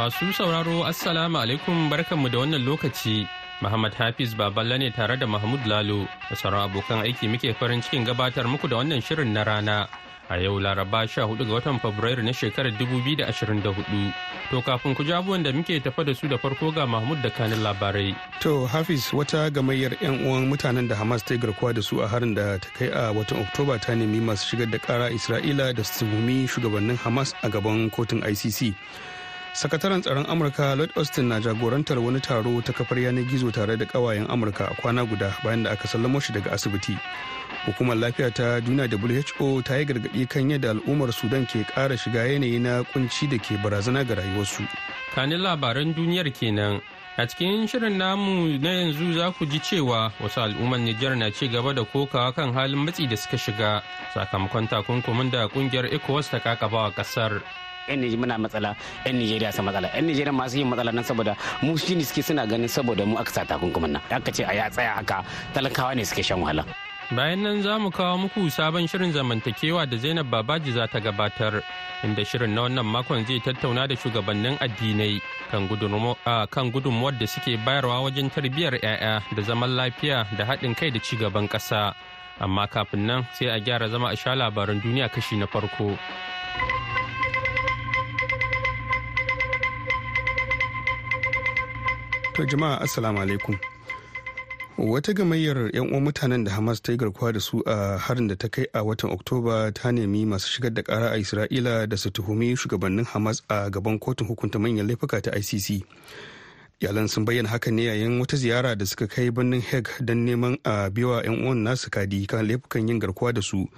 Masu sauraro Assalamu alaikum barkanmu da wannan lokaci. Muhammad Hafiz Baballa ne tare da Mahmud Lalo da sauran abokan aiki muke farin cikin gabatar muku da wannan shirin na rana. A yau Laraba 14 ga watan Fabrairu na shekarar 2024. To kafin ku ji abubuwan da muke tafa da su da farko ga Mahmud da kanin labarai. To Hafiz wata gamayyar 'yan uwan mutanen da Hamas ta garkuwa da su a harin da ta kai a watan Oktoba ta nemi masu shigar da kara Isra'ila da su shugabannin Hamas a gaban kotun ICC. Sakataren tsaron amurka lloyd austin na jagorantar wani taro ta kafar yanar gizo tare da kawayen amurka a kwana guda bayan da aka sallamo shi daga asibiti. Hukumar lafiya ta duniya who ta yi gargaɗi kan yadda al'ummar sudan ke ƙara shiga yanayi na kunci da ke barazana ga rayuwarsu. Kanin labaran duniyar kenan. A cikin shirin namu na yanzu za ku ji cewa wasu al'ummar Nijar na ci gaba da kokawa kan halin matsi da suka shiga sakamakon takunkumin da ƙungiyar ECOWAS ta kakabawa ƙasar. Yan Nijar muna matsala yan Nijeriya sa matsala. Yan Nijeriya masu yin matsala nan saboda mu shi ne suke suna ganin saboda mu aka sa takunkumin nan. Aka ce a ya tsaya haka talakawa ne suke shan wahala. Bayan nan za mu kawo muku sabon shirin zamantakewa da zainab babaji za ta gabatar inda shirin na wannan makon zai tattauna da shugabannin addinai kan gudunmuwar da suke bayarwa wajen tarbiyyar 'ya'ya da zaman lafiya da haɗin kai da ci gaban ƙasa. Amma kafin nan sai a gyara zama a sha labaran duniya kashi na farko. To jama'a assalamu alaikum. Wata gamayyar 'yan uwan mutanen da Hamas ta yi garkuwa da su a harin da ta kai a watan Oktoba ta nemi masu shigar da kara a Isra'ila da su tuhumi shugabannin Hamas a gaban kotun hukunta manyan laifuka ta ICC. Iyalan sun bayyana haka ne yayin wata ziyara da suka kai birnin Hague don neman a biwa 'yan uwan nasu kadi kan laifukan yin garkuwa da su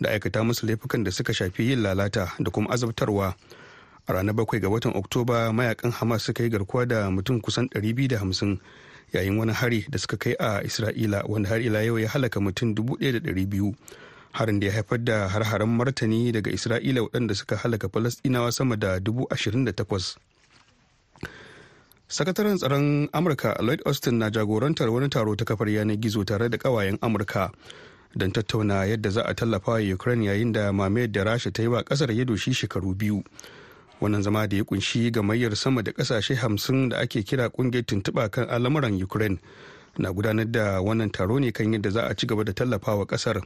da aikata musu laifukan da suka shafi yin lalata da kuma azabtarwa. A ranar bakwai ga watan oktoba mayaƙan hamas suka yi garkuwa da mutum kusan 250 yayin wani hari da suka kai a isra'ila wanda har ila yau ya halaka mutum 1,200 harin da ya haifar da har-haren martani daga isra'ila waɗanda suka halaka falastinawa sama da 28,000 sakataren tsaron amurka lloyd austin na jagorantar wani taro ta kafar yanar gizo tare da kawayen amurka don tattauna yadda za a tallafa wa ukraine yayin da mamayar da rasha ta yi wa ƙasar ya doshi shekaru biyu. Wannan zama da ya ƙunshi gamayyar sama da ƙasashe hamsin da ake kira ƙungiyar tuntuɓa kan al'amuran ukraine na gudanar da wannan taro ne kan yadda za a ci gaba da tallafawa ƙasar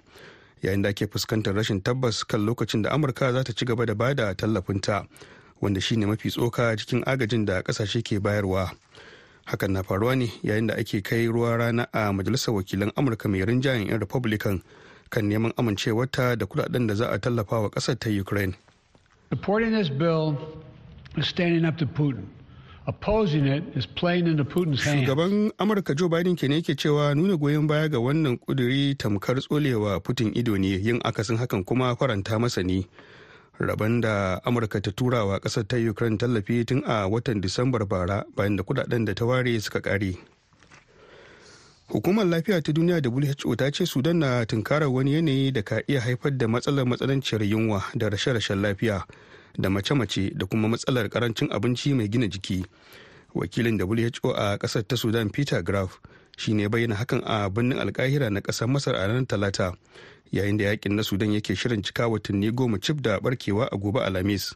yayin da ake fuskantar rashin tabbas kan lokacin da amurka za ta ci gaba da ba da tallafinta wanda shine mafi tsoka cikin agajin da ƙasashe ke bayarwa. Hakan na faruwa ne yayin da ake kai ruwa rana a majalisar wakilan amurka mai rinjayen 'yan republican kan neman amincewarta da kuɗaɗen da za a tallafa wa ƙasar ta ukraine. Supporting this bill is standing up to Putin. Opposing it is playing into Putin's hands. Shugaban Amurka Joe Biden ke ne yake cewa nuna goyon baya ga wannan kuduri tamkar tsolewa Putin ido ne yin akasin hakan kuma faranta masa ne. Rabon da Amurka ta tura wa ƙasar ta Ukraine tallafi tun a watan Disambar bara bayan da kuɗaɗen da ta ware suka kare. Hukumar lafiya ta duniya WHO ta ce Sudan na tunkarar wani yanayi da ka iya haifar da matsalar matsananciyar yunwa da rashe-rashen lafiya da mace-mace da kuma matsalar ƙarancin abinci mai gina jiki. Wakilin WHO a ƙasar ta Sudan Peter Graf shi ne bayyana hakan a birnin alkahira na ƙasar Masar a ranar Talata yayin da yaƙin na Sudan yake shirin cika watanni goma cif da barkewa a gobe Alhamis.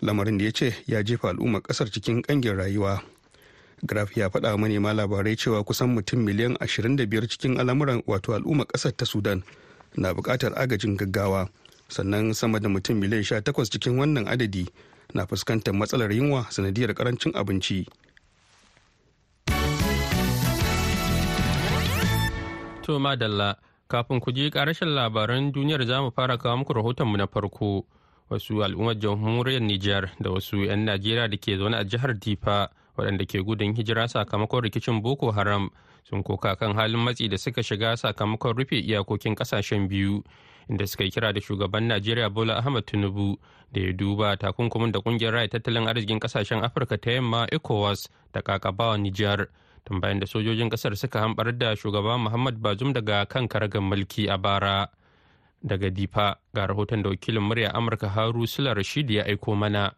Lamarin da ya ce ya jefa al'ummar ƙasar cikin kangin rayuwa. Graf ya faɗa manema labarai cewa kusan mutum miliyan 25 cikin al'amuran wato al'ummar ƙasar ta sudan na buƙatar agajin gaggawa. Sannan sama da mutum miliyan 18 cikin wannan adadi na fuskantar matsalar yunwa sanadiyar ƙarancin abinci. To madalla kafin ku je karashin labaran duniyar za mu fara kawo muku rahotonmu na farko. Wasu al'ummar jamhuriyar Nijar da wasu 'yan Najeriya da ke zaune a jihar Difa waɗanda ke gudun hijira sakamakon rikicin boko haram sun koka kan halin matsi da suka shiga sakamakon rufe iyakokin ƙasashen biyu inda suka yi kira da shugaban najeriya bola ahmad tinubu da ya duba takunkumin da ƙungiyar raya tattalin arzikin ƙasashen afirka ta yamma ecowas da kakabawa nijar tun bayan da sojojin ƙasar suka hambar da shugaba muhammad bazum daga kan karagar mulki a bara. Daga difa ga rahoton da wakilin murya amurka haru sula rashid ya aiko mana.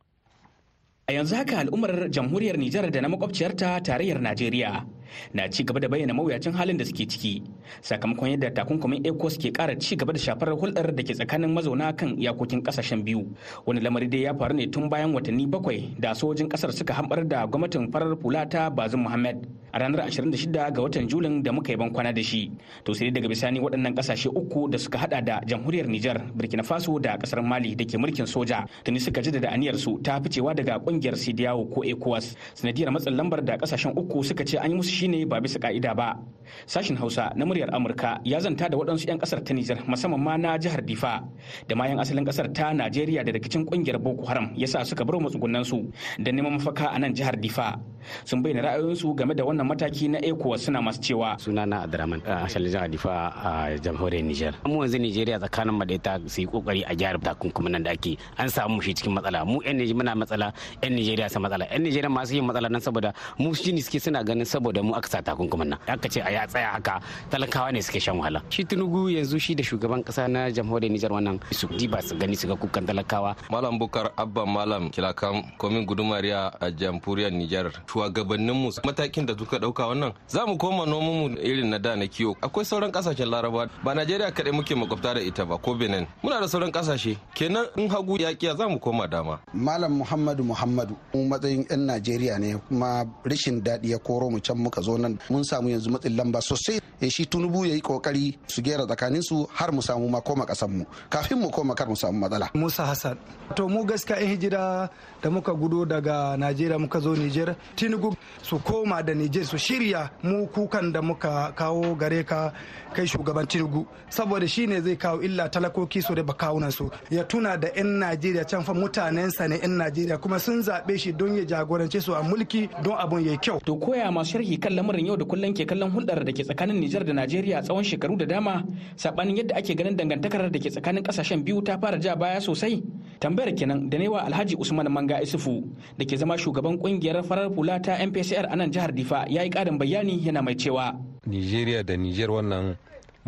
A yanzu haka al'ummar jamhuriyar Nijar da na makwabciyarta tarayyar Najeriya. Na ci gaba da bayyana mawuyacin halin da suke ciki sakamakon yadda takunkumin ecos ke kara ci gaba da shafar hulɗar da ke tsakanin mazauna kan iyakokin ƙasashen biyu. Wani lamari dai ya faru ne tun bayan watanni bakwai da sojojin ƙasar suka hambar da gwamnatin farar hula ta bazum muhammad a ranar 26 ga watan julin da muka yi ban kwana da shi. To sai daga bisani waɗannan ƙasashe uku da suka hada da jamhuriyar nijar burkina faso da ƙasar mali da ke mulkin soja tuni suka jaddada aniyar su ta ficewa daga ƙungiyar sidiyawo ko ecowas. Sanadiyar matsin lambar da ƙasashen uku suka ce an yi musu shine ba bisa ka'ida ba. Sashin hausa na muryar amurka ya zanta da waɗansu 'yan ƙasar ta nijar musamman ma na jihar difa da ma 'yan asalin ƙasar ta najeriya da rikicin ƙungiyar boko haram yasa suka bar matsugunan su da neman mafaka a nan jihar difa. Sun bayyana ra'ayoyinsu game da wannan mataki na ecowas suna masu cewa sunana abdurrahman a asalin jihar difa a jamhuriyar nijar mu yanzu nijeriya tsakanin mu da ita su yi ƙoƙari a gyara takunkumin nan da ake. An samu shi cikin matsala. Mu 'yan nijeriya muna matsala 'yan nijeriya sa matsala. 'yan nijeriya masu yin matsala nan saboda mu shi ne suke suna ganin saboda mu aka sa takunkumin nan. Aka ce a ya tsaya haka talakawa ne suke shan wahala. Shi tunugu yanzu shi da shugaban kasa na jamhuriyar nijar wannan su diba su gani su ga kukan talakawa. Malam bukar abba malam kilakan komin gudumariya a jamhuriyar nijar shugabannin mu matakin da suka ɗauka wannan za mu koma noman mu irin na da na kiwo. Akwai sauran ƙasashen laraba ba najeriya kadai muke makwabta da ita ba ko benin. Muna da sauran ƙasashe kenan in hagu yakiya za mu koma dama. Malam muhammadu muhammadu mu matsayin yan najeriya ne kuma rashin daɗi ya koro mu can muka zo nan. Mun samu yanzu matsin lamba sosai. Ya shi tunubu ya yi ƙoƙari su gera tsakanin su har mu samu ma koma kasan mu kafin mu koma kar mu samu matsala. Musa hassan to mu gaskiya yan hijira da muka gudo daga najeriya muka zo niger tinubu su koma da niger su shirya mu kukan da muka kawo gare ka kai shugaban tinubu. Saboda shi ne zai kawo illa talakoki su da bakawunan su. Ya tuna da yan najeriya can fa mutanensa ne yan najeriya kuma sun zaɓe shi don ya jagorance su a mulki don abun ya kyau. To koya masu sharhi kan lamarin yau da kullum ke kallon hulɗar da ke tsakanin Nijar da Najeriya tsawon shekaru da dama. Sabanin yadda ake ganin dangantakar da ke tsakanin ƙasashen biyu ta fara ja baya sosai. Tambayar kenan da newa Alhaji Usman Manga Isufu da ke zama shugaban ƙungiyar farar hula ta MPCR a nan jihar Difa ya yi ƙarin bayani yana mai cewa. Nijeriya da Nijar wannan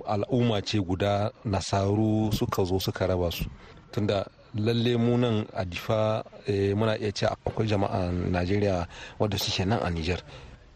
al'umma ce guda nasaru suka zo suka raba su. Tunda lalle mu nan a difa muna iya ce akwai jama'a najeriya wadda suke nan a niger.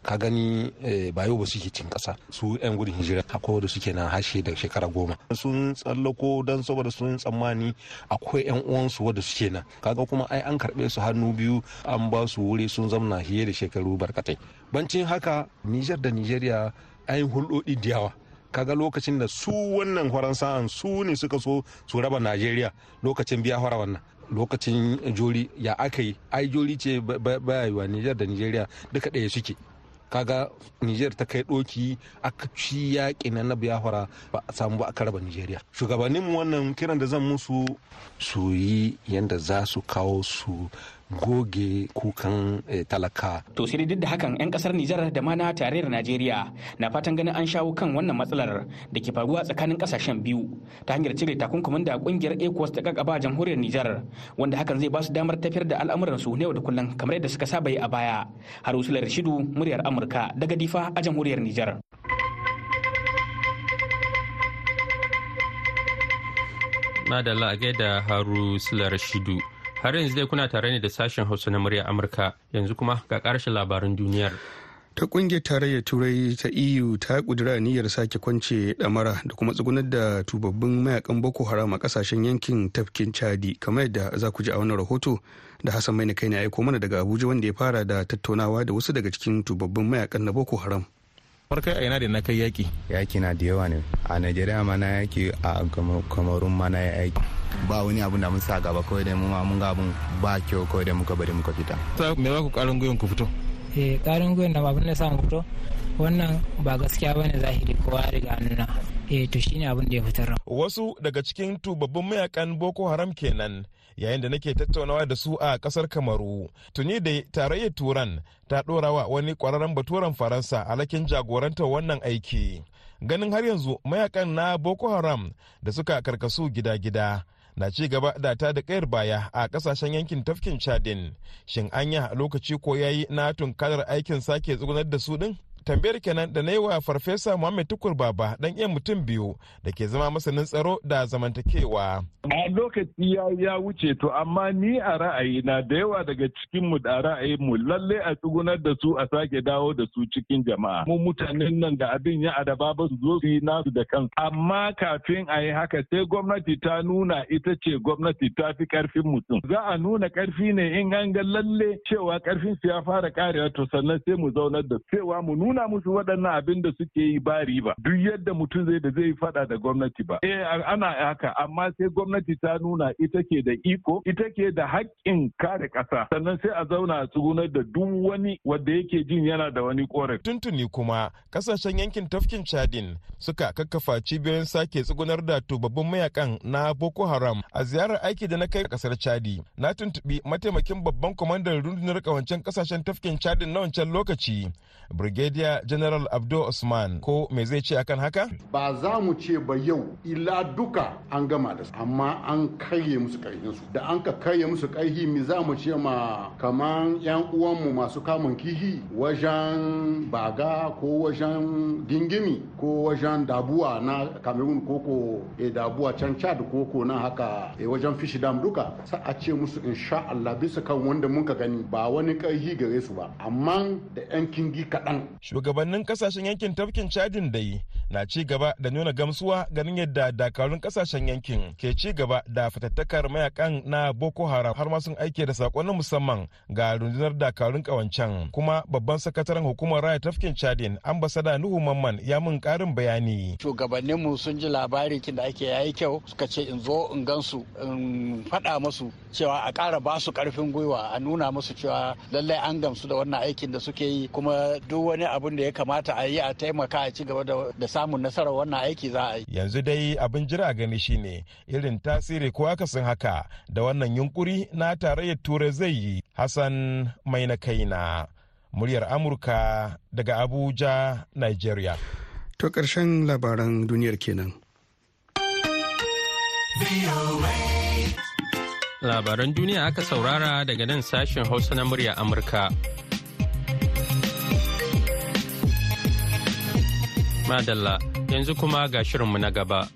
Ka gani ba yau ba suke cin kasa su 'yan gudun hijira akwai wadda suke na hashe da shekara goma. Sun tsallako don saboda sun tsammani akwai 'yan uwansu wadda suke nan. Kaga kuma ai an karɓe su hannu biyu an ba su wuri sun zamna fiye da shekaru barkatai. Bancin haka niger da nigeria an yi hulɗoɗi da yawa. Kaga lokacin da su wannan faransan su ne suka so su raba najeriya lokacin biya fara wannan. Lokacin jori ya aka yi ai jori ce baya yiwa nijar da nijeriya duka ɗaya suke. Kaga nijar ta kai ɗoki aka ci yaƙi na biyafara ba a samu ba aka raba nijeriya shugabannin wannan kiran da zan musu su yi yadda za su kawo su goge kukan talaka. To sai duk da hakan 'yan ƙasar Nijar da ma na tarayyar Najeriya na fatan ganin an shawo kan wannan matsalar da ke faruwa tsakanin ƙasashen biyu ta hanyar cire takunkumin da ƙungiyar ECOWAS ta kakaba jamhuriyar Nijar wanda hakan zai ba su damar tafiyar da al'amuran su yau da kullum kamar yadda suka saba yi a baya. Harusular Rashidu muryar Amurka daga Difa a jamhuriyar Nijar. Madalla a gaida Haru Sular Shidu. Har yanzu dai kuna tare ne da sashen Hausa na murya Amurka yanzu kuma ga ƙarshen labaran duniyar. ta ƙungiyar tarayyar turai ta eu ta kudura niyyar sake kwance damara da kuma tsugunar da tubabbin mayaƙan boko haram a ƙasashen yankin tafkin chadi kamar yadda za ku ji a wannan rahoto da hassan mai kai ne aiko mana daga abuja wanda ya fara da tattaunawa da wasu daga cikin tubabbin mayaƙan na boko haram farkai a yana da na kai yaki? Yaki na da yawa ne. A najeriya ma na yaki a kamarun ma na yaki. Ba wani abun da mun sa gaba kawai da mu ma mun ga abun ba kyau kawai da muka bari muka fita. Me ba ku karin gwiwan ku fito? Eh karin gwiwan da abin da sa mu fito wannan ba gaskiya ba ne zahiri kowa riga nuna. Eh to shine abin da ya fitar. Wasu daga cikin tubabbin mayaƙan boko haram kenan yayin da nake tattaunawa da su a ƙasar kamaru. Tuni da tarayyar turan ta dora wa wani kwararren baturen faransa alakin jagorantar wannan aiki. Ganin har yanzu mayaƙan na boko haram da suka karkasu gida-gida na ci gaba da ta da kayar baya a ƙasashen yankin tafkin chadin. Shin anya lokaci ko yayi na tunkarar aikin sake tsugunar da su din tambayar kenan da na yi wa farfesa muhammed tukur baba dan iya mutum biyu da ke zama masanin tsaro da zamantakewa. A lokaci ya ya wuce to amma ni a ra'ayi na da yawa daga cikin mu da ra'ayin mu lalle a tsugunar da su a sake dawo da su cikin jama'a. Mu mutanen nan da abin ya adaba ba su zo su yi nasu da kansu. Amma kafin a yi haka sai gwamnati ta nuna ita ce gwamnati ta fi ƙarfin mutum. Za a nuna ƙarfi ne in an ga lalle cewa ƙarfin su ya fara karewa to sannan sai mu zaunar da cewa mu nuna musu waɗannan abin da suke yi ba riba. Duk yadda mutum zai da zai fada da gwamnati ba. Eh ana haka amma sai gwamnati ta nuna ita ke da iko ita ke da haƙƙin kare ƙasa. Sannan sai a zauna a tsugunar da duk wani wanda yake jin yana da wani korafi tuntuni kuma ƙasashen yankin tafkin chadin suka kakkafa cibiyoyin sake tsugunar da tubabbin mayaƙan na boko haram a ziyarar aiki da na kai ƙasar chadi. Na tuntubi mataimakin babban kwamandan rundunar kawancen ƙasashen tafkin chadin na wancan lokaci brigadier general abdul usman ko me zai ce akan haka? Ba za mu ce ba yau ila duka an gama da su amma an karye musu karhinsu da an ka karye musu karhi mi za mu ce ma kaman yan uwanmu masu kamun kihi wajen baga ko wajen gingimi ko wajen dabuwa na cameroon koko e dabuwa can chad koko na haka e wajen fishi dam duka sa a ce musu insha Allah bisa kan wanda muka gani ba wani karhi gare su ba. Amma da yan kingi kaɗan. Shugabannin ƙasashen yankin tafkin chadin dai na ci gaba da nuna gamsuwa ganin yadda dakarun ƙasashen yankin ke ci gaba da fatattakar mayaƙan na boko haram. Har ma sun aike da sakonnin musamman ga rundunar dakarun kawancan kuma babban sakataren hukumar raya tafkin chadin ambasada nuhu mamman ya mun karin bayani. Shugabanninmu sun ji labari kin da ake yayi kyau suka ce in zo in gansu in faɗa musu cewa a ƙara ba su ƙarfin gwiwa a nuna musu cewa lallai an gamsu da wannan aikin da suke yi. Kuma duk wani abun da ya kamata a yi a taimaka a ci gaba da samun nasarar wannan aiki za a yi yanzu dai abin jira gani shine irin tasiri ko akasin haka da wannan yunkuri na tarayyar turai zai yi hassan mai na kaina muryar amurka daga abuja nigeria To ƙarshen labaran duniyar kenan. Labaran duniya aka saurara daga nan sashen Hausa na murya Amurka. Madalla, yanzu kuma ga shirinmu na gaba.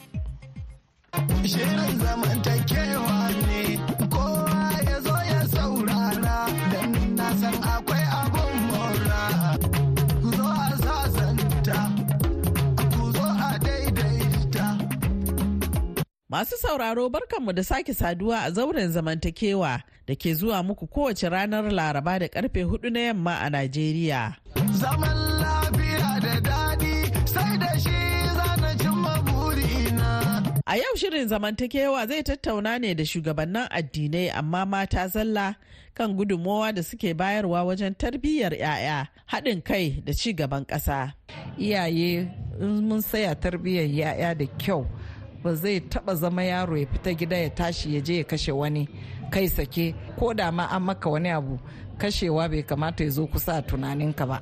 Shirin zamantakewa ne, kowa ya zo ya saurara, don na san akwai abun mora. Zo a sasanta, ku zo a daidaita. Masu sauraro barkanmu da sake saduwa a zauren zamantakewa da ke zuwa muku kowace ranar Laraba da ƙarfe huɗu na yamma a Najeriya. Zaman lafiya da daɗi, A yau shirin zamantakewa zai tattauna ne da shugabannin addinai amma mata zalla kan gudunmowa da suke bayarwa wajen tarbiyyar 'ya'ya, haɗin kai da ci gaban ƙasa. Iyaye in mun saya tarbiyyar 'ya'ya da kyau ba zai taɓa zama yaro ya fita gida ya tashi ya je ya kashe wani kai sake ko da ma an maka wani abu kashewa bai kamata ya zo kusa a tunaninka ba.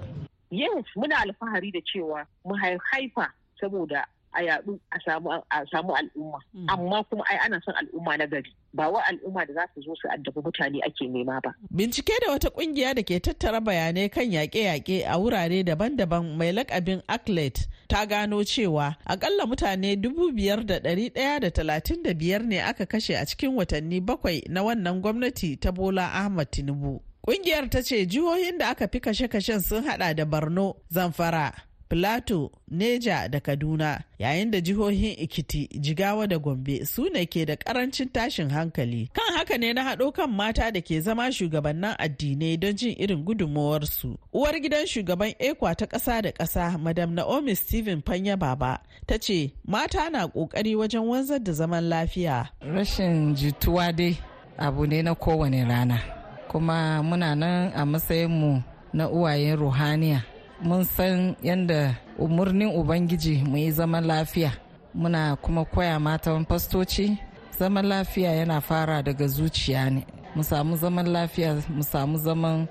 Yes, muna alfahari da cewa mu haifa saboda a yadu a samu al'umma. Amma kuma ai ana son al'umma na gari. Ba wa al'umma da za su zo su addabi mutane ake nema ba. Bincike da wata ƙungiya da ke tattara bayanai kan yaƙe-yaƙe a wurare daban-daban mai lakabin ACLET ta gano cewa akalla mutane biyar ne aka kashe a cikin watanni bakwai na wannan gwamnati ta Bola Ahmad Tinubu. Kungiyar ta ce jihohin da aka fi kashe-kashen sun hada da Borno, Zamfara, Filato, Neja da Kaduna, yayin da jihohin Ikiti, Jigawa da Gombe su ne ke da ƙarancin tashin hankali. Kan haka ne na haɗo kan mata da ke zama shugabannin addinai don jin irin gudunmawarsu. Uwar gidan shugaban ekwa ta ƙasa da ƙasa, Madam Naomi Stephen Fanya Baba, ta ce mata na ƙoƙari wajen wanzar da zaman lafiya. Rashin jituwa dai abu ne na kowane rana. Kuma muna nan a matsayinmu na uwayen ruhaniya. Mun san yadda umarnin ubangiji mu yi zaman lafiya. Muna kuma koya matan fastoci zaman lafiya yana fara daga zuciya ne. Mu samu zaman lafiya mu samu zaman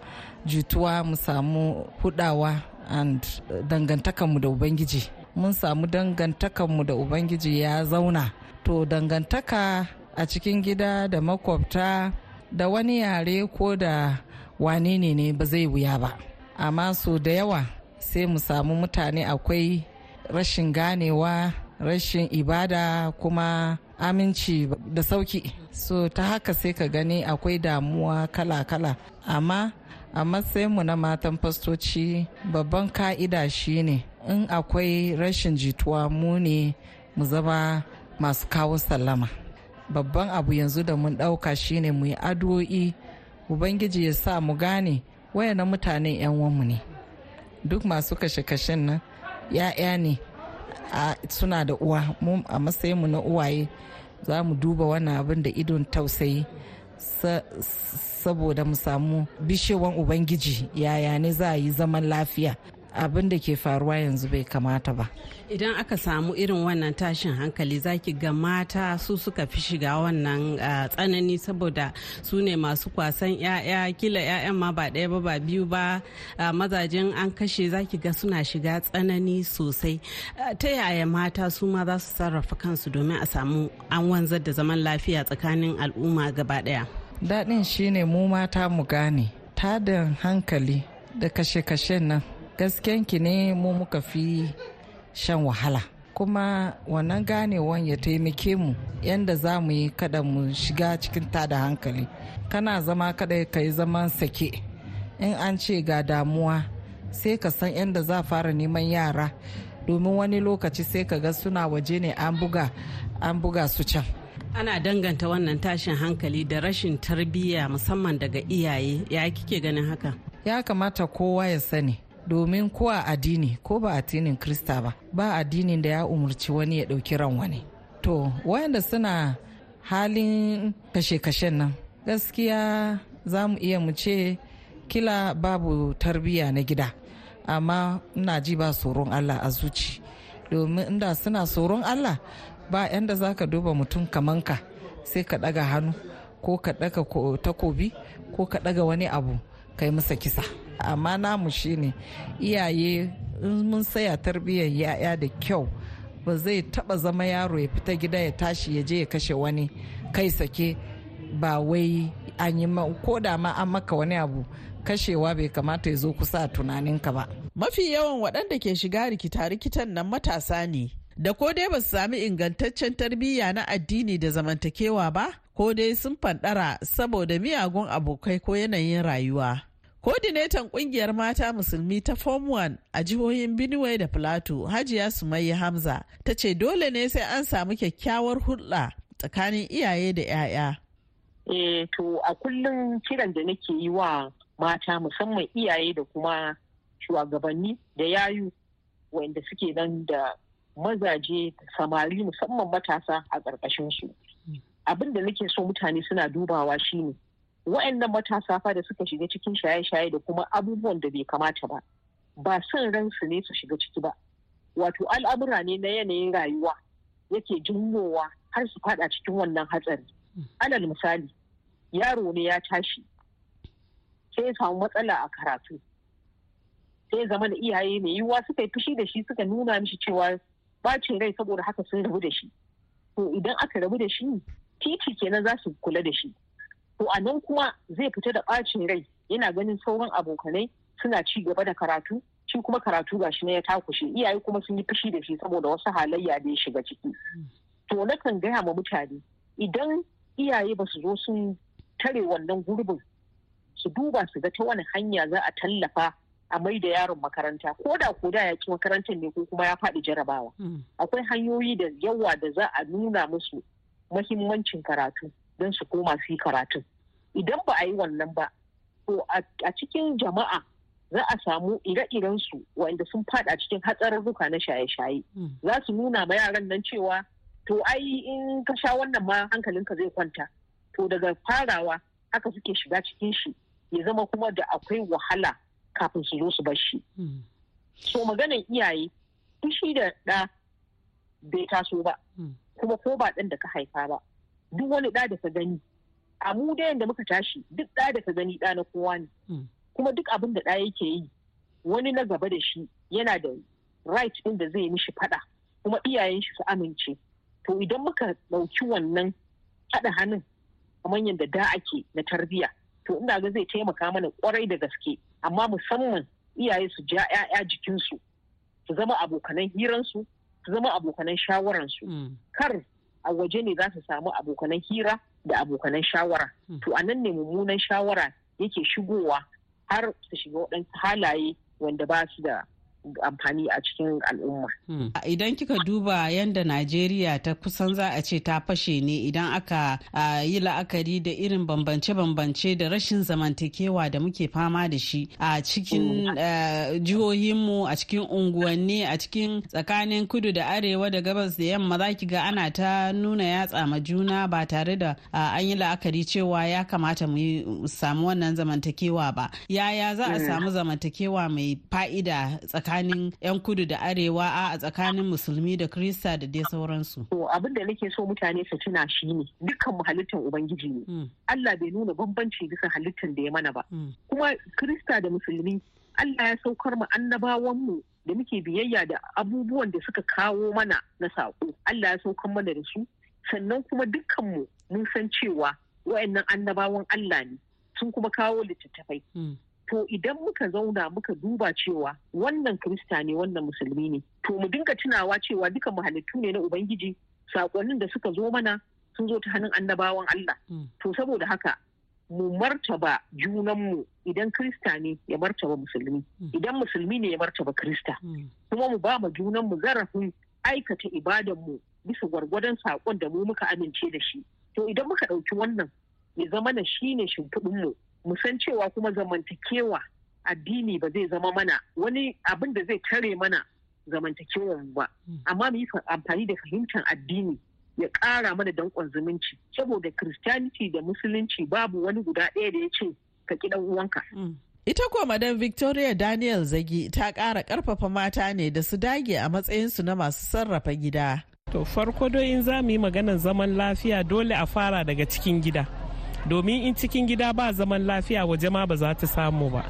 jituwa mu samu hudawa and dangantakanmu da ubangiji. Mun samu dangantakanmu da ubangiji ya zauna. To dangantaka a cikin gida da makwabta da wani yare ko da wane ne ne ba zai wuya ba. Amma so da yawa sai mu samu mutane akwai rashin ganewa rashin ibada kuma aminci da sauƙi. So ta haka sai ka gani akwai damuwa kala-kala. Amma a matsayinmu na matan fastoci babban ka'ida shine in akwai rashin jituwa mu ne mu zama masu kawo sallama. Babban abu yanzu da mun ɗauka shine mu yi addu'o'i. Ubangiji ya sa mu gane na mutanen 'yan wanmu ne. Duk masu kashe-kashen nan ya'ya ne suna da uwa. Mu a matsayinmu na uwaye za mu duba wannan abin da idon tausayi saboda mu samu bishewan ubangiji. Yaya ne za a yi zaman lafiya? Abin da ke faruwa yanzu bai kamata ba. Idan aka samu irin wannan tashin hankali zaki ga mata su suka fi shiga wannan tsanani saboda su ne masu kwasan 'ya'ya kila 'ya'yan ma ba ɗaya ba ba biyu ba. Mazajen an kashe zaki ga suna shiga tsanani sosai. Ta yaya mata su ma za su sarrafa kansu domin a samu an wanzar da zaman lafiya tsakanin al'umma gaba ɗaya? Daɗin shine mu mata mu gane tada hankali da kashe-kashen nan gaskenki ne mu muka fi shan wahala. Kuma wannan ganewan ya taimake mu yadda za mu yi kada mu shiga cikin tada hankali. Kana zama kada ka yi zaman sake. In an ce ga damuwa sai ka san yadda za fara neman yara. Domin wani lokaci sai ka ga suna waje ne an buga an buga su can. Ana danganta wannan tashin hankali da rashin tarbiyya musamman daga iyaye. Ya kike ganin haka? Ya kamata kowa ya sani. Domin ko a addini ko ba addinin krista ba ba addinin da ya umarci wani ya ɗauki ran wani. To wayanda suna halin kashe-kashen nan gaskiya za mu iya mu ce kila babu tarbiyya na gida amma ina ji ba tsoron allah a zuci. Domin inda suna tsoron allah ba yanda za ka duba mutum kamanka sai ka ɗaga hannu ko ka ɗaga takobi ko ka ɗaga wani abu kai masa kisa. Amma namu shine iyaye mun saya tarbiyyar yaya da kyau ba zai taba zama yaro ya fita gida ya tashi ya je ya kashe wani kai sake ba wai an yi ko da ma an maka wani abu kashewa bai kamata ya zo kusa a tunaninka ba. Mafi yawan waɗanda ke shiga rikita-rikitan nan matasa ne. Da ko dai ba su sami ingantaccen tarbiyya na addini da zamantakewa ba ko dai sun fanɗara saboda miyagun abokai ko yanayin rayuwa. Kodinetan ƙungiyar mata musulmi ta Form 1 a jihohin Benue da Plateau, Hajiya Sumayya Hamza, ta ce dole ne sai an samu kyakkyawar hulɗa tsakanin iyaye da 'ya'ya. Eh to a kullum kiran da nake yi wa mata musamman iyaye da kuma shugabanni da yayu wanda suke nan da mazaje samari musamman matasa a ƙarƙashin su. Abin da nake so mutane suna dubawa shine wa'annan matasa fa da suka shiga cikin shaye-shaye da kuma abubuwan da bai kamata ba ba son ransu ne su shiga ciki ba. Wato al'amura ne na yanayin rayuwa yake jinyowa har su fada cikin wannan hatsari. Alal misali yaro ne ya tashi sai ya samu matsala a karatu. Sai zama da iyaye mai yiwuwa suka yi fushi da shi suka nuna mishi cewa bacin rai saboda haka sun rabu da shi. To idan aka rabu da shi titi kenan za su kula da shi. To a nan kuma zai fita da ɓacin rai. Yana ganin sauran abokanai suna ci gaba da karatu shi kuma karatu ga shi na ya takushe. Iyaye kuma sun yi fushi da shi saboda wasu halayya da ya shiga ciki. To nakan gaya ma mutane idan iyaye ba su zo sun tare wannan gurbin su duba su ga ta wani hanya za a tallafa a mai da yaron makaranta. Ko da ko da ya ci makarantar ne ko kuma ya faɗi jarabawa. Akwai hanyoyi da yawa da za a nuna musu mahimmancin karatu. Don su koma su yi karatun. Idan ba a yi wannan ba to a cikin jama'a za a samu ire-iren su wanda sun fada cikin hatsarurruka na shaye-shaye. Za su nuna ma yaran nan cewa to ai in ka sha wannan ma hankalinka zai kwanta. To daga farawa haka suke shiga cikin shi ya zama kuma da akwai wahala kafin su zo su bar shi. So maganan iyaye fushi da ɗa bai taso ba. Kuma ko ba ɗan da ka haifa ba. Duk wani ɗa da ka gani a mu da yadda muka tashi duk ɗa da ka gani ɗa na kowa ne. Kuma duk abin da ɗa yake yi wani na gaba da shi yana da right ɗin da zai mishi faɗa kuma iyayen shi su amince. To idan muka ɗauki wannan haɗa hannun kamar yadda da ake na tarbiyya to ina ga zai taimaka mana ƙwarai da gaske. Amma musamman iyaye su ja 'ya'ya jikinsu su zama abokanan hiransu su zama abokanan shawararsu. Kar a waje ne za su samu abokanan hira da abokanan shawara. To a nan ne mummunan shawara yake shigowa har su shiga waɗansu halaye wanda ba su da amfani a cikin al'umma. Idan kika duba yadda Najeriya ta kusan za a ce ta fashe ne idan aka yi la'akari da irin bambance-bambance da rashin zamantakewa da muke fama da shi a cikin jihohinmu a cikin unguwanni a cikin tsakanin kudu da arewa da gabas da yamma za ki ga ana ta nuna yatsa ma juna ba tare da an yi la'akari cewa ya kamata mu samu wannan zamantakewa ba. Yaya za a samu zamantakewa mai fa'ida tsakanin 'yan kudu da arewa a tsakanin musulmi da krista da dai sauransu. To abin da nake so mutane su tuna shi ne dukkan mu halittar ubangiji ne. Allah bai nuna bambanci bisa halittar da ya mana ba. Kuma krista da musulmi Allah ya saukar mu annabawan mu da muke biyayya da abubuwan da suka kawo mana na saƙo. Allah ya saukar mana da su sannan kuma dukkan mu mun san cewa wa'annan annabawan Allah ne sun kuma kawo littattafai. To idan muka zauna muka duba cewa wannan krista ne wannan musulmi ne to mu dinga tunawa cewa duka mu halittu ne na ubangiji. Sakonnin da suka zo mana sun zo ta hannun annabawan Allah. To saboda haka mu martaba junanmu idan krista ne ya martaba musulmi. Idan musulmi ne ya martaba krista kuma mu ba ma junanmu zarafin aikata ibadanmu bisa gwargwadon saƙon da mu muka amince da shi. To idan muka ɗauki wannan ya zama na shine shimfiɗinmu. Mu san cewa kuma zamantakewa addini ba zai zama mana wani abin da zai tare mana zamantakewar ba. Amma mu yi amfani da fahimtar addini ya ƙara mana danƙon zumunci. Saboda christianity da musulunci babu wani guda ɗaya da ya ce ka ki ɗan uwanka. Ita kuwa Madam Victoria Daniel Zagi ta ƙara ƙarfafa mata ne da su dage a matsayinsu na masu sarrafa gida. To farko in za mu yi maganar zaman lafiya dole a fara daga cikin gida. Domin in cikin gida ba zaman lafiya waje ma ba za ta samu ba.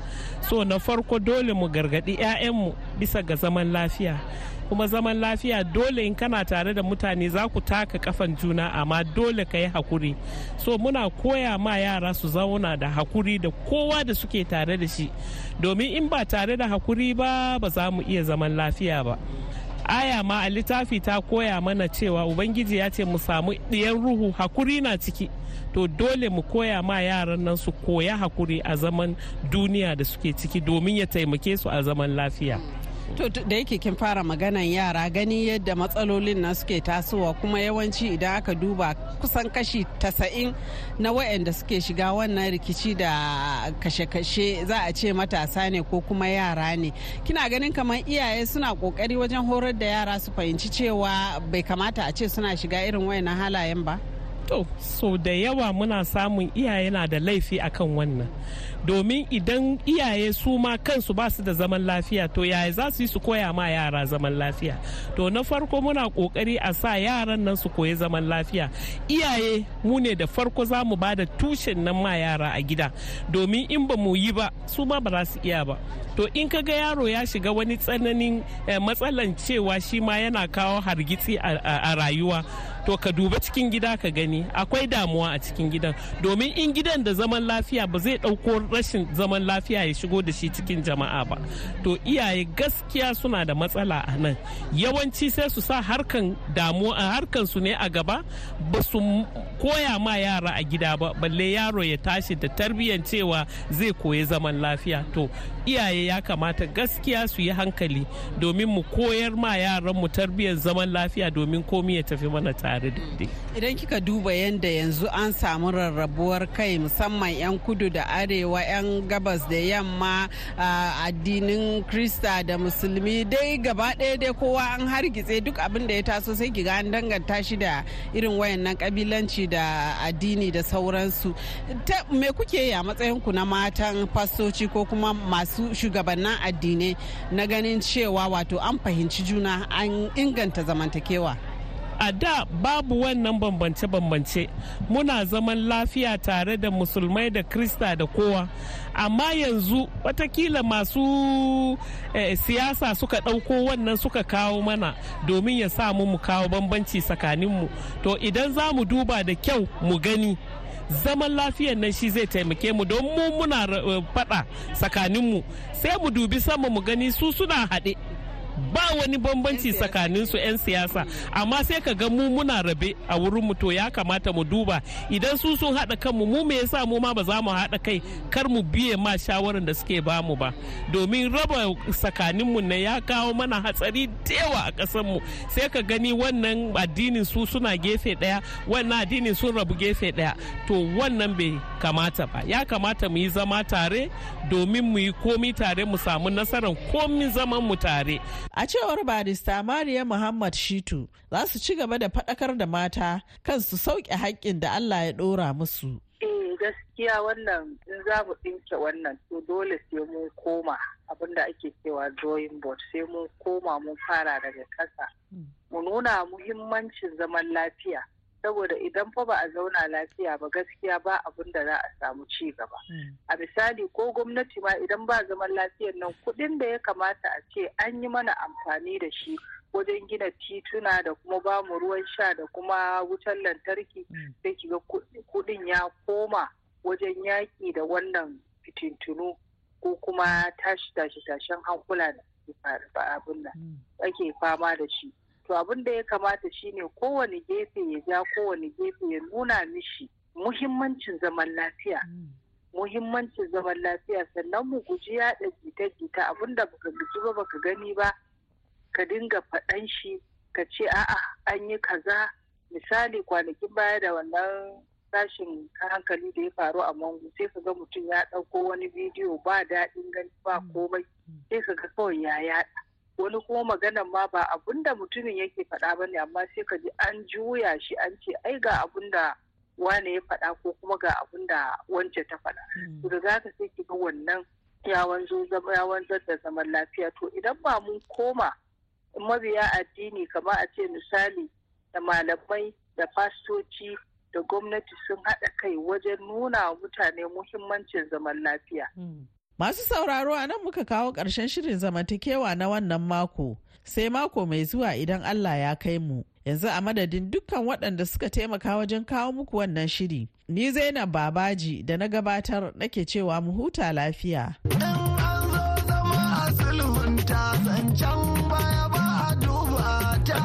So na farko dole mu gargaɗi 'ya'yanmu bisa ga zaman lafiya. Kuma zaman lafiya dole in kana tare da mutane za ku taka kafan juna amma dole ka yi haƙuri so muna koya ma yara su zauna da haƙuri da kowa da suke tare da shi. Domin in ba tare da haƙuri ba ba za mu iya zaman lafiya ba. Aya ma a littafi ta koya mana cewa ubangiji ya ce mu samu ɗiyan ruhu haƙuri na ciki. To dole mu koya ma yaran nan su koya haƙuri a zaman duniya da suke ciki domin ya taimake su a zaman lafiya. To da yake kin fara maganan yara gani yadda matsalolin na suke tasowa kuma yawanci idan aka duba kusan kashi tasa'in na wayanda suke shiga wannan rikici da kashe-kashe za a ce matasa ne ko kuma yara ne. Kina ganin kamar iyaye suna ƙoƙari wajen horar da yara su fahimci cewa bai kamata a ce suna shiga irin wayannan halayen ba? To, so da yawa muna samun iyaye na da laifi akan wannan. domin idan iyaye su ma kansu ba su da zaman lafiya to yaya za su yi su koya ma yara zaman lafiya? To na farko muna ƙoƙari a sa yaran nan su koyi zaman lafiya. Iyaye mu ne da farko za mu ba da tushen nan ma yara a gida. Domin in ba mu yi ba su ma ba za su iya ba. To in ka ga yaro ya shiga wani tsananin matsalan cewa shi ma yana kawo hargitsi a rayuwa to ka duba cikin gida ka gani. Akwai damuwa a cikin gidan. Domin in gidan da zaman lafiya ba zai ɗauko rashin zaman lafiya ya shigo da shi cikin jama'a ba. To iyaye gaskiya suna da matsala a nan. Yawanci sai su sa harkan damuwa harkan su ne a gaba. Ba su koya ma yara a gida ba balle yaro ya tashi da tarbiyyar cewa zai koyi zaman lafiya. To iyaye ya kamata gaskiya su yi hankali domin mu koyar ma yaran mu tarbiyyar zaman lafiya domin komi ya tafi mana tare. Da idan kika duba yadda yanzu an samu rarrabuwar kai musamman 'yan kudu da arewa 'yan gabas da yamma addinin krista da musulmi dai gaba ɗaya dai kowa an hargitse duk abin da ya taso sai kiga an danganta shi da irin wayannan kabilanci da addini da sauransu. Me kuke yi a matsayinku na matan fastoci ko kuma masu shugabannin addinai na ganin cewa wato an fahimci juna an inganta zamantakewa? A da babu wannan bambance-bambance. Muna zaman lafiya tare da musulmai da krista da kowa. Amma yanzu wataƙila masu eh, siyasa suka ɗauko wannan suka kawo mana domin ya sa mu kawo bambanci tsakaninmu. To idan za mu duba da kyau mu gani zaman lafiyan nan shi zai taimake mu don mu muna faɗa tsakaninmu. Sai mu dubi sama mu gani su suna haɗe. Ba wani bambanci tsakanin su 'yan siyasa. Amma sai ka ga mu muna rabe a wurin mu to ya kamata mu duba. Idan su sun haɗa kanmu mu me yasa mu ma ba za mu haɗa kai? Kar mu biye ma shawarar da suke ba mu ba. Domin raba tsakanin mu ne ya kawo mana hatsari da yawa a ƙasar mu sai ka gani wannan addinin su suna gefe ɗaya wannan addinin sun rabu gefe ɗaya. To wannan bai kamata ba. Ya kamata mu yi zama tare domin mu yi komi tare mu samu nasarar komi zaman mu tare. A cewar barista Mariya Muhammad Shitu za su ci gaba da faɗakar da mata kan su sauke haƙƙin da Allah ya ɗora musu. Eh gaskiya wannan in za mu ɗinke wannan to dole sai mun koma abin da ake cewa drawing board sai mun koma mun fara daga ƙasa. Mu nuna muhimmancin zaman lafiya. Saboda idan fa ba a zauna lafiya ba gaskiya ba abin da za a samu ci gaba a misali ko gwamnati ma idan ba zaman lafiyar nan kuɗin da ya kamata a ce an yi mana amfani da shi wajen gina tituna da kuma ba mu ruwan sha da kuma wutar lantarki sai kiga kuɗin ya koma wajen yaƙi da wannan fitintunu ko kuma tashi tashi tashen hankula da abin da ake fama da shi. To abin da ya kamata shine kowane gefe ya ja kowane gefe ya nuna mishi muhimmancin zaman lafiya. Muhimmancin zaman lafiya. Sannan mu guji yaɗa jita-jita. Abin da baka guji ba baka gani ba ka dinga faɗan shi ka ce a'a an yi kaza. Misali kwanakin baya da wannan tashin hankali da ya faru a mangu sai ka ga mutum ya ɗauko wani bidiyo ba daɗin gani ba komai. Sai ka ga kawai ya yaɗa. Wani kuma maganan ma ba abun da mutumin yake faɗa ba ne amma sai ka ji an juya shi an ce ai ga abun da wane ya faɗa ko kuma ga abun da wance ta faɗa. To da zaka sai ki ga wannan ya wanzo ya wanzar da zaman lafiya. To idan ba mun koma mabiya addini kamar a ce misali da malamai da fastoci da gwamnati sun haɗa kai wajen nuna wa mutane muhimmancin zaman lafiya. Masu sauraro a nan muka kawo ƙarshen shirin zamantakewa na wannan mako, sai mako mai zuwa idan Allah ya kai mu. Yanzu a madadin dukkan waɗanda suka taimaka wajen kawo muku wannan shiri. Ni Zainab Babaji da na gabatar nake cewa mu huta lafiya.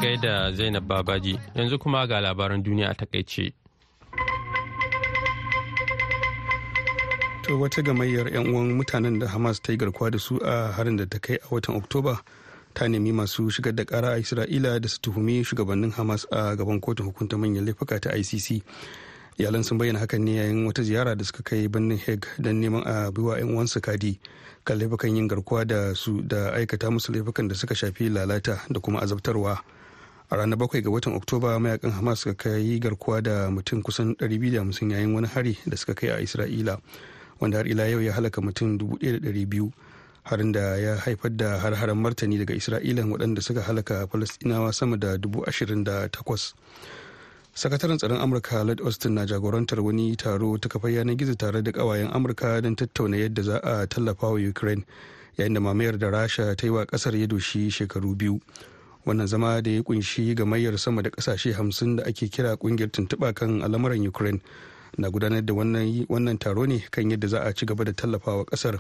Gaida Zainab Babaji, yanzu kuma ga labaran duniya a taƙaice. To wata gamayyar 'yan uwan mutanen da hamas ta yi garkuwa da su a harin da ta kai a watan oktoba ta nemi masu shigar da kara a isra'ila da su tuhumi shugabannin hamas a gaban kotun hukunta manyan laifuka ta icc iyalan sun bayyana hakan ne yayin wata ziyara da suka kai birnin hague don neman a biwa 'yan uwansu kadi kan laifukan yin garkuwa da su da aikata musu laifukan da suka shafi lalata da kuma azabtarwa. A ranar bakwai ga watan oktoba mayaƙan hamas suka kai garkuwa da mutum kusan 250 yayin wani hari da suka kai a isra'ila. Wanda har ila yau ya halaka mutum 1,200 harin da ya haifar da har-haren martani daga isra'ila waɗanda suka halaka falastinawa sama da 28,000 sakataren tsaron amurka lord austin na jagorantar wani taro ta kafar yanar gizo tare da kawayen amurka don tattauna yadda za a tallafa wa ukraine yayin da mamayar da rasha ta yi wa ƙasar ya doshi shekaru biyu. Wannan zama da ya ƙunshi gamayyar sama da ƙasashe hamsin da ake kira ƙungiyar tuntuɓa kan al'amuran ukraine na gudanar da wannan taro ne kan yadda za a ci gaba da tallafawa ƙasar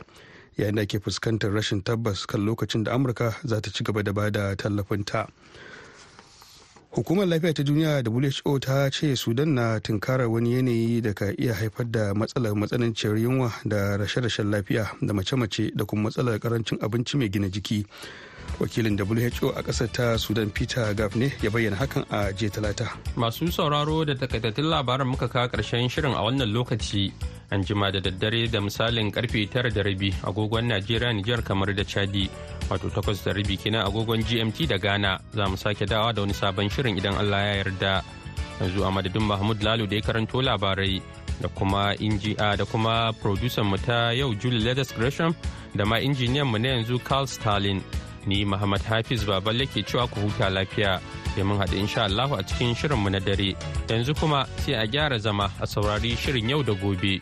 yayin da ake fuskantar rashin tabbas kan lokacin da amurka za ta ci gaba da ba da tallafinta. Hukumar lafiya ta duniya who ta ce sudan na tunkarar wani yanayi da ka iya haifar da matsalar matsananciyar yunwa da rashe-rashen lafiya da mace-mace da kuma matsalar ƙarancin abinci mai gina jiki. Wakilin who a ƙasar ta sudan peter gaf ne ya bayyana hakan a jiya talata. Masu sauraro da takaitattun labaran muka kawo ƙarshen shirin a wannan lokaci. An jima da daddare da misalin ƙarfe tara da rabi agogon najeriya nijar kamar da chadi wato takwas da rabi kenan agogon gmt da ghana. Za mu sake dawa da wani sabon shirin idan allah ya yarda. Yanzu a madadin mahmud lalo da ya karanto labarai da kuma inji'a da kuma producer mu ta yau julie leathers gresham da ma injiniyan mu na yanzu carl stalin. Ni Muhammad Hafiz Baballe ke cewa ku huta lafiya sai mun haɗu insha Allah a cikin shirinmu na dare yanzu kuma sai a gyara zama a saurari shirin yau da gobe.